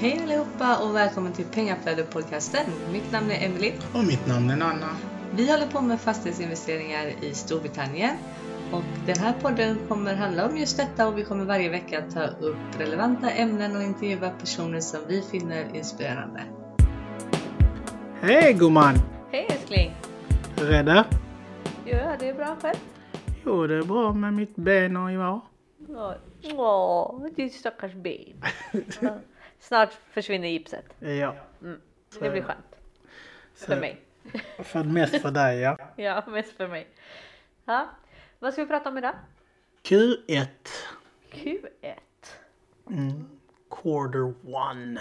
Hej allihopa och välkommen till Pengaflödet-podcasten. Mitt namn är Emily. Och mitt namn är Nanna. Vi håller på med fastighetsinvesteringar i Storbritannien. Och den här podden kommer handla om just detta och vi kommer varje vecka ta upp relevanta ämnen och intervjua personer som vi finner inspirerande. Hej gumman! Hej älskling! Rädda? Ja, det är bra själv. Jo, det är bra med mitt ben och jag. Åh, ditt stackars ben. Snart försvinner gipset. Ja. Det blir skönt. För mig. För mest för dig ja. Ja, mest för mig. Ja. Vad ska vi prata om idag? Q1. Q1. Quarter one.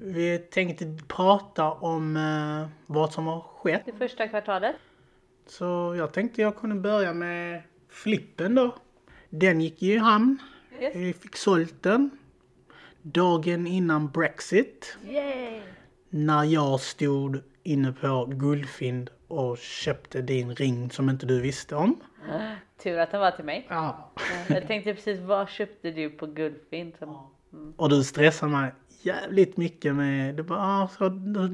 Vi tänkte prata om eh, vad som har skett. Det första kvartalet. Så jag tänkte jag kunde börja med flippen då. Den gick ju i hamn. Yes. Vi fick sålt den. Dagen innan Brexit. Yay! När jag stod inne på Guldfynd och köpte din ring som inte du visste om. Tur att den var till mig. Ja. Jag tänkte precis, vad köpte du på Guldfynd? Som... Och du stressade mig jävligt mycket med, du bara, ah,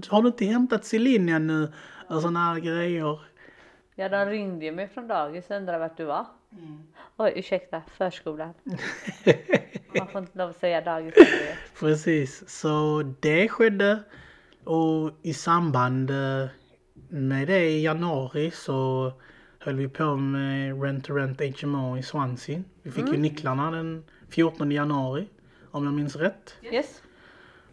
har du inte hämtat Celine nu? Och sådana här grejer. Ja, de ringde ju mig från dagis och undrade vart du var. Oj, ursäkta, förskolan. Man får inte lov att säga dagis. Precis, så det skedde. Och i samband eh, med det i januari så höll vi på med Rent to Rent HMO i Swansea. Vi fick ju nycklarna den 14 januari, om jag minns rätt. Yes.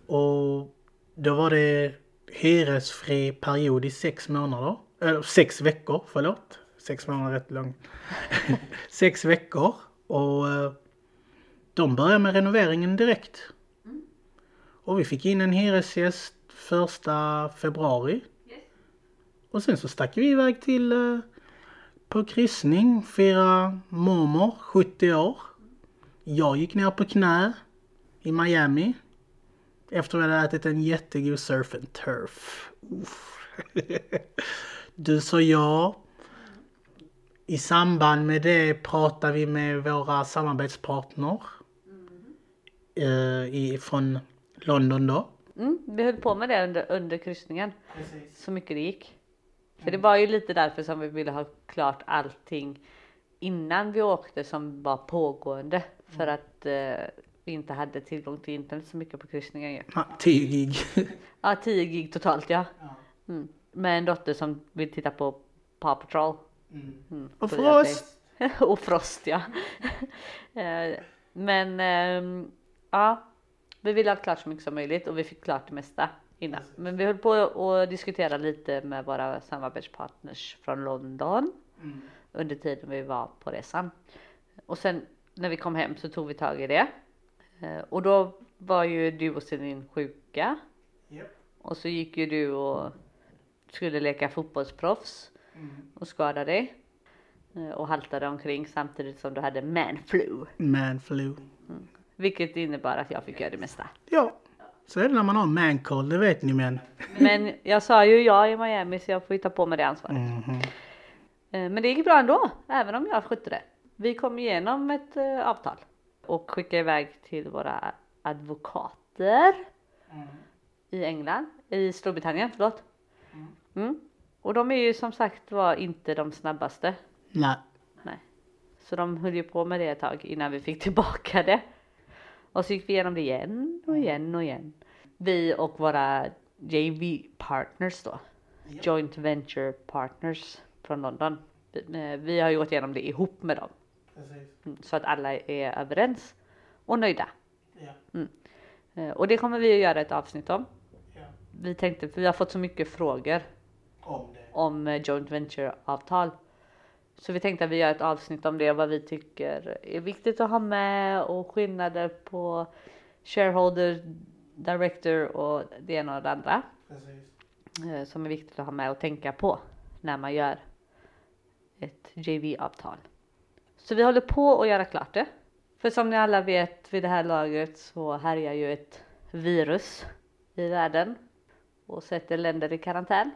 Och då var det hyresfri period i sex månader. Eller sex veckor, förlåt. Sex månader är rätt lång. sex veckor. Och eh, de började med renoveringen direkt. Och vi fick in en hyresgäst första februari. Och sen så stack vi iväg till eh, på kryssning, fira mormor, 70 år. Jag gick ner på knä i Miami. Efter vi hade ätit en jättegod surf and turf. Du sa ja. I samband med det pratade vi med våra samarbetspartner. Eh, i, från London då. Mm, vi höll på med det under, under kryssningen. Så mycket det gick. För det var ju lite därför som vi ville ha klart allting innan vi åkte som var pågående. För att eh, vi inte hade tillgång till internet så mycket på kryssningen ju. Ja, 10 gig. Ja, 10 gig totalt ja. Mm. Med en dotter som vill titta på Paw Patrol. Mm, Och så Frost. och Frost ja. Eh, Men ehm, ja, vi ville ha klart så mycket som möjligt och vi fick klart det mesta innan. Men vi höll på att diskutera lite med våra samarbetspartners från London under tiden vi var på resan. Och sen när vi kom hem så tog vi tag i det. Eh, Och då var ju du och Celine sjuka. Och så gick ju du och skulle leka fotbollsproffs och skadade dig. Eh, Och haltade omkring samtidigt som du hade manflu. Man flu. Vilket innebar att jag fick göra det mesta. Ja, så är det när man har man cold, det vet ni men. Men jag sa ju ja i Miami så jag får ju ta på mig det ansvaret. Eh, Men det gick bra ändå, även om jag skötte det. Vi kom igenom ett eh, avtal och skickade iväg till våra advokater i England, i Storbritannien, förlåt. Mm. Och de är ju som sagt var inte de snabbaste. Nej. Nej. Så de höll ju på med det ett tag innan vi fick tillbaka det. Och så gick vi igenom det igen och igen och igen. Vi och våra JV partners då. Joint Venture Partners från London. Vi, eh, vi har ju gått igenom det ihop med dem. Mm, Så att alla är överens och nöjda. Mm. Eh, Och det kommer vi att göra ett avsnitt om. Vi tänkte, för vi har fått så mycket frågor Om om eh, joint venture-avtal. Så vi tänkte att vi gör ett avsnitt om det, vad vi tycker är viktigt att ha med och skillnader på shareholder, director och det ena och det andra. eh, Som är viktigt att ha med och tänka på när man gör ett JV-avtal. Så vi håller på att göra klart det. För som ni alla vet vid det här laget så härjar ju ett virus i världen och sätter länder i karantän.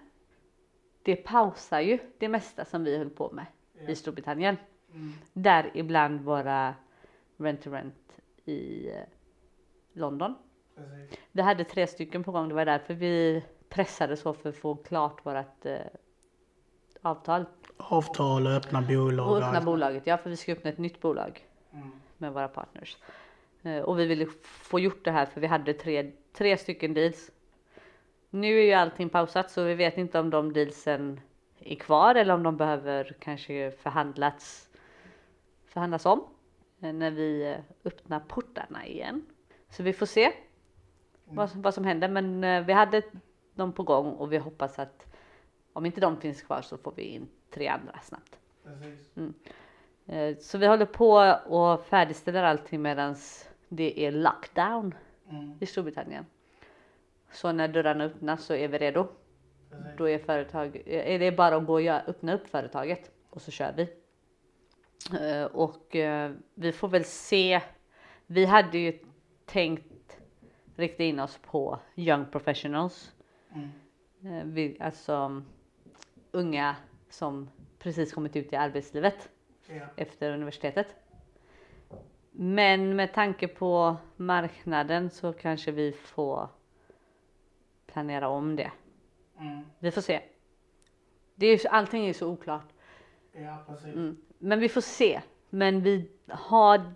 Det pausar ju det mesta som vi höll på med i Storbritannien. Där ibland våra rent to rent i eh, London. Precis. Vi hade tre stycken på gång, det var därför vi pressade så för att få klart vårt eh, avtal. Avtal och öppna bolag. Och öppna bolaget, ja för vi ska öppna ett nytt bolag Mm. med våra partners. Eh, och vi ville få gjort det här för vi hade tre, tre stycken deals. Nu är ju allting pausat så vi vet inte om de dealsen är kvar eller om de behöver kanske förhandlats, förhandlas om eh, när vi eh, öppnar portarna igen. Så vi får se vad, som- vad som händer men eh, vi hade dem på gång och vi hoppas att om inte de finns kvar så får vi in tre andra snabbt. Eh, Så vi håller på och färdigställer allting medan det är lockdown Mm. i Storbritannien. Så när dörrarna öppnas så är vi redo. Då är, företag, är det bara att gå och öppna upp företaget och så kör vi. Eh, Och eh, vi får väl se. Vi hade ju tänkt rikta in oss på young professionals. Mm. Eh, Vi, alltså unga som precis kommit ut i arbetslivet Ja. efter universitetet. Men med tanke på marknaden så kanske vi får planera om det. Mm. Vi får se. Det är, ju- allting är så oklart. Ja, precis. Mm. Men vi får se. Men vi har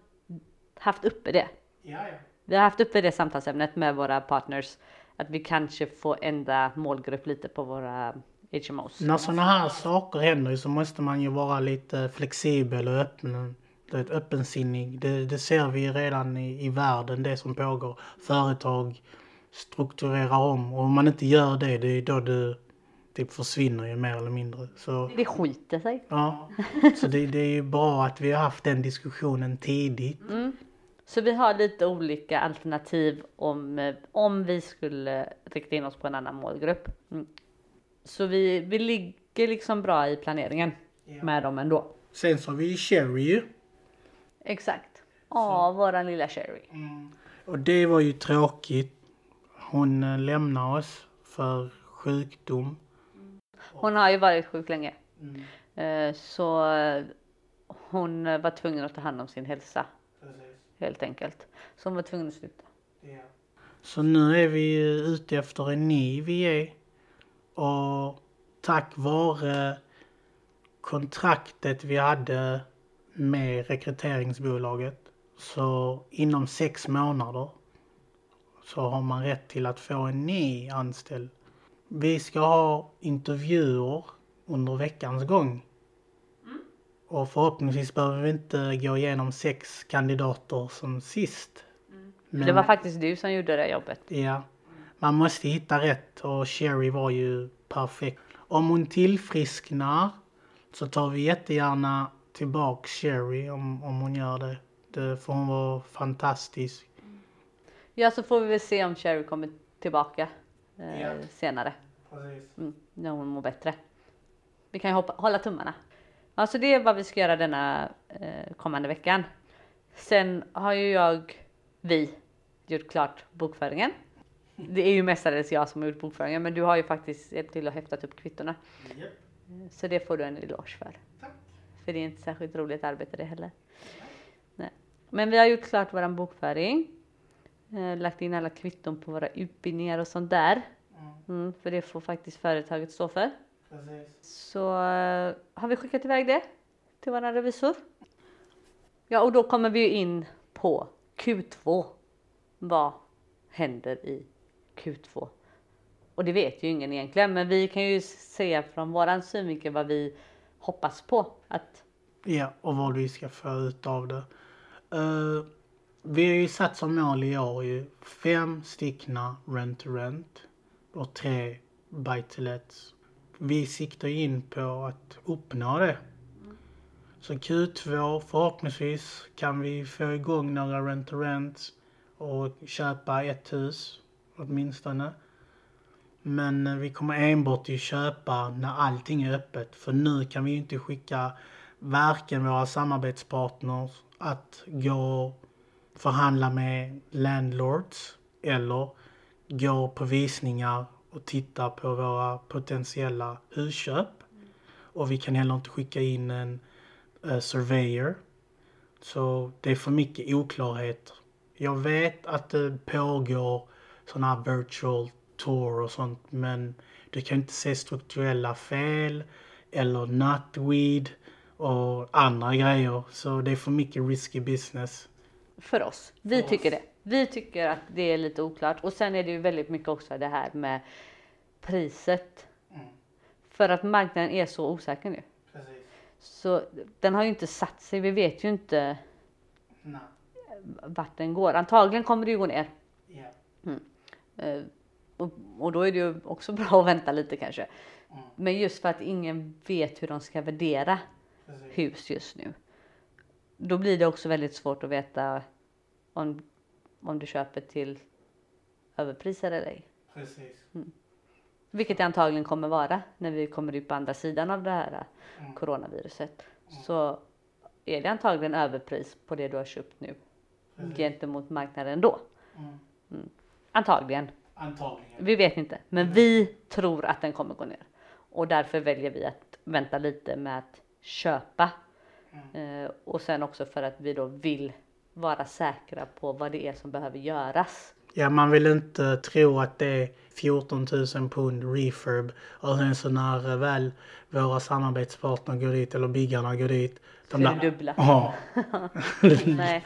haft uppe det. Ja, ja. Vi har haft uppe det samtalsämnet med våra partners. Att vi kanske får ändra målgrupp lite på våra HMOs. När sådana här saker händer så måste man ju vara lite flexibel och öppen. Du vet, öppensinnig. Det, det ser vi redan i, i världen, det som pågår. Företag strukturerar om och om man inte gör det, det är då du typ försvinner ju mer eller mindre. Så, Det skiter sig. ja. så det, det är ju bra att vi har haft den diskussionen tidigt. Så vi har lite olika alternativ om, eh, om vi skulle rikta in oss på en annan målgrupp. Mm. Så vi, vi ligger liksom bra i planeringen med dem ändå. Sen så har vi ju Cherry ju. Exakt. Ja, våran lilla Sherry. Och det var ju tråkigt. Hon eh, lämnar oss för sjukdom. Hon har ju varit sjuk länge. Eh, Så eh, hon var tvungen att ta hand om sin hälsa helt enkelt. Så hon var tvungen att sluta. Så nu är vi ju ute efter en ny VA. Och tack vare kontraktet vi hade med rekryteringsbolaget så inom sex månader så har man rätt till att få en ny anställd. Vi ska ha intervjuer under veckans gång. Och förhoppningsvis behöver vi inte gå igenom sex kandidater som sist. Men- Det var faktiskt du som gjorde det jobbet. Ja. Man måste hitta rätt och Sherry var ju perfekt. Om hon tillfrisknar så tar vi jättegärna tillbaks Sherry om, om hon gör det. Det får hon vara fantastisk. Ja, så får vi väl se om Sherry kommer tillbaka eh, Ja. senare. Mm, när hon mår bättre. Vi kan ju hoppa, hålla tummarna. Ja, så det är vad vi ska göra denna eh, kommande veckan. Sen har ju jag, vi, gjort klart bokföringen. Det är ju mestadels jag som har gjort bokföringen, men du har ju faktiskt hjälpt till att häftat upp kvittorna. Eh, Så det får du en eloge för. För det är inte särskilt roligt arbete det heller. Nej. Men vi har gjort klart våran bokföring. Eh, lagt in alla kvitton på våra utbildningar och sånt där. Mm, för det får faktiskt företaget stå för. Så eh, har vi skickat iväg det till vår revisor. Ja, och då kommer vi ju in på Q2. Vad händer i Q2? Och det vet ju ingen egentligen, men vi kan ju säga från våran synvinkel vad vi hoppas på att Ja, och vad vi ska få ut av det. Eh, vi har ju satt som mål i år ju fem stickna rent to rent och tre buy to lets. Vi siktar in på att uppnå det. Så Q2 förhoppningsvis kan vi få igång några rent to rent och köpa ett hus åtminstone. Men eh, vi kommer enbart att köpa när allting är öppet. För nu kan vi ju inte skicka varken våra samarbetspartners att gå förhandla med landlords eller gå på visningar och titta på våra potentiella husköp. Och vi kan heller inte skicka in en uh, surveyor. Så det är för mycket oklarheter. Jag vet att det pågår sådana här virtual tour och sånt. Men du kan inte se strukturella fel eller nutweed och andra grejer. Så det är för mycket risky business. För oss. Vi För tycker oss. det. Vi tycker att det är lite oklart. Och sen är det ju väldigt mycket också det här med priset. Mm. För att marknaden är så osäker nu. Precis. Så den har ju inte satt sig. Vi vet ju inte Nej. vart den går. Antagligen kommer det ju gå ner. Ja. Eh, och, och då är det ju också bra att vänta lite kanske. Mm. Men just för att ingen vet hur de ska värdera Precis. hus just nu. Då blir det också väldigt svårt att veta om, om du köper till överpriser eller ej. Precis. Vilket det antagligen kommer vara när vi kommer ut på andra sidan av det här Mm. coronaviruset. Så är det antagligen överpris på det du har köpt nu Precis. gentemot marknaden då. Mm. Antagligen. Antagligen. Vi vet inte, men vi tror att den kommer gå ner. Och därför väljer vi att vänta lite med att köpa. Eh, och sen också för att vi då vill vara säkra på vad det är som behöver göras. Ja, man vill inte tro att det är 14 000 pund refurb och sen så när väl våra samarbetspartner går dit eller byggarna går dit. För det dubbla. Ja. Nej.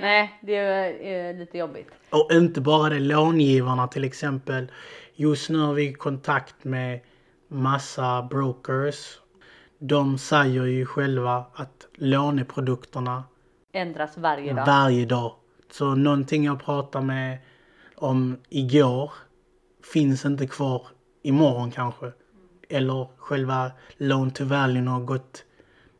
Nej, det är, är lite jobbigt. Och inte bara det, långivarna till exempel. Just nu har vi kontakt med massa brokers. De säger ju själva att låneprodukterna Ändras varje dag. varje dag. Så någonting jag pratade med om igår finns inte kvar imorgon kanske. Eller själva loan to value har gått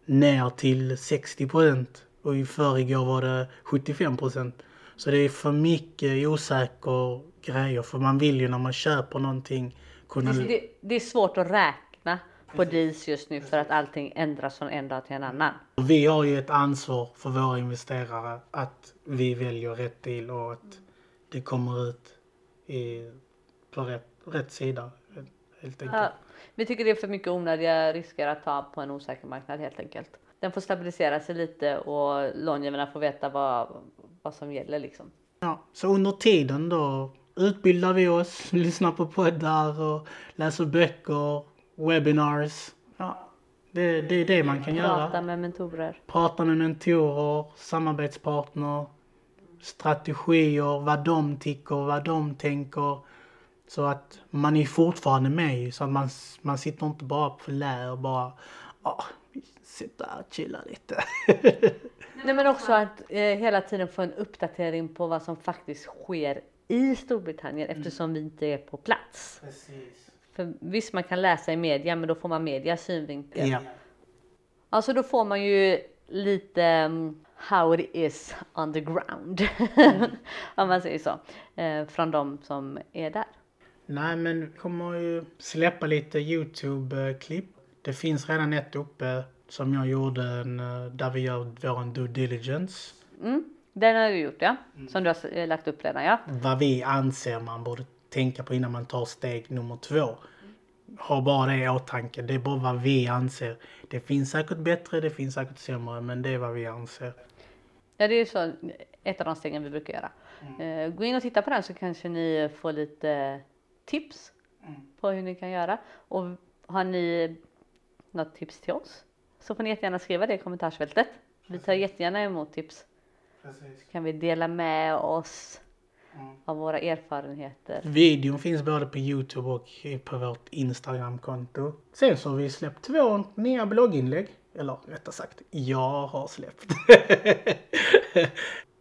ner till 60% och i förrgår var det 75% Så det är för mycket osäker grejer för man vill ju när man köper någonting kunna... Det, det är svårt att räkna på deals just nu för att allting ändras från en dag till en annan. Vi har ju ett ansvar för våra investerare att vi väljer rätt deal och att det kommer ut i, på rätt, rätt sida. Helt enkelt. Ja, vi tycker det är för mycket onödiga risker att ta på en osäker marknad helt enkelt. Den får stabilisera sig lite och långivarna får veta vad, vad som gäller liksom. Ja, så under tiden då utbildar vi oss, lyssnar på poddar och läser böcker, webinars. Ja, det, det är det man kan göra. Prata med mentorer. Prata med mentorer, samarbetspartner, strategier, vad de tycker, vad de tänker. Så att man är fortfarande med så att man, man sitter inte bara på lär och bara sitter här och chillar lite. Nej men också att eh, hela tiden få en uppdatering på vad som faktiskt sker i Storbritannien eftersom vi inte är på plats. Precis. För visst man kan läsa i media men då får man medias synvinkel. Ja. Alltså då får man ju lite um, how it is on the ground. Om man säger så. Eh, från de som är där. Nej men vi kommer ju släppa lite Youtube-klipp. Det finns redan ett uppe som jag gjorde en, eh, där vi gör vår due diligence. Mm, den har du gjort ja. Som du har eh, lagt upp redan ja. Vad vi anser man borde tänka på innan man tar steg nummer två. Ha bara det i åtanke. Det är bara vad vi anser. Det finns säkert bättre, det finns säkert sämre, men det är vad vi anser. Ja det är så ett av de stegen vi brukar göra. Eh, gå in och titta på den så kanske ni får lite tips på hur ni kan göra. Och har ni något tips till oss så får ni jättegärna skriva det i kommentarsfältet. Vi tar jättegärna emot tips. Precis. Kan vi dela med oss av våra erfarenheter. Videon finns både på Youtube och på vårt Instagramkonto. Sen så har vi släppt två nya blogginlägg. Eller rättare sagt, jag har släppt.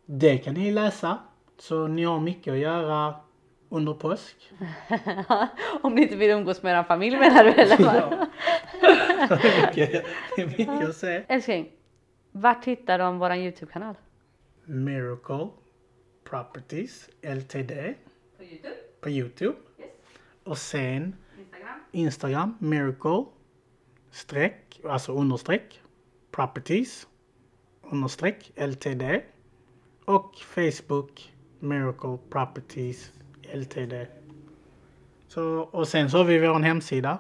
det kan ni läsa. Så ni har mycket att göra under påsk. Om ni inte vill umgås med er familj menar du eller? vad? mycket, mycket att se. Älskling, vart hittar de våran Youtube-kanal? Miracle Properties LTD På Youtube, på Youtube. yes. Och sen Instagram. Instagram Miracle streck, alltså understreck Properties understreck LTD. Och Facebook Miracle Properties LTD. Så, och sen så har vi vår hemsida.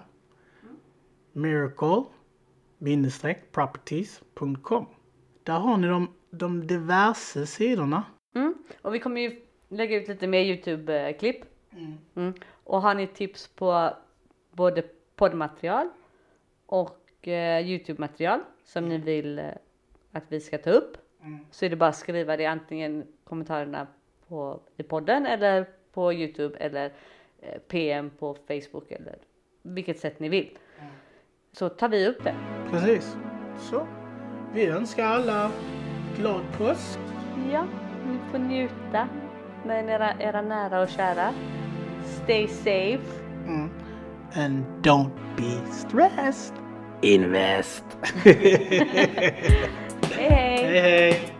Miracle properties.com. Där har ni de, de diverse sidorna. Mm. Och vi kommer ju lägga ut lite mer Youtube-klipp Mm. Och har ni tips på både poddmaterial och eh, Youtube-material som ni vill eh, att vi ska ta upp så är det bara att skriva det antingen kommentarerna på, i podden eller på Youtube eller eh, PM på Facebook eller vilket sätt ni vill. Så tar vi upp det. Precis. Så. Vi önskar alla glad påsk. Ja, ni får njuta med era, era nära och kära. Stay safe. Mm. And don't be stressed. Invest. Hej hej! hej hej.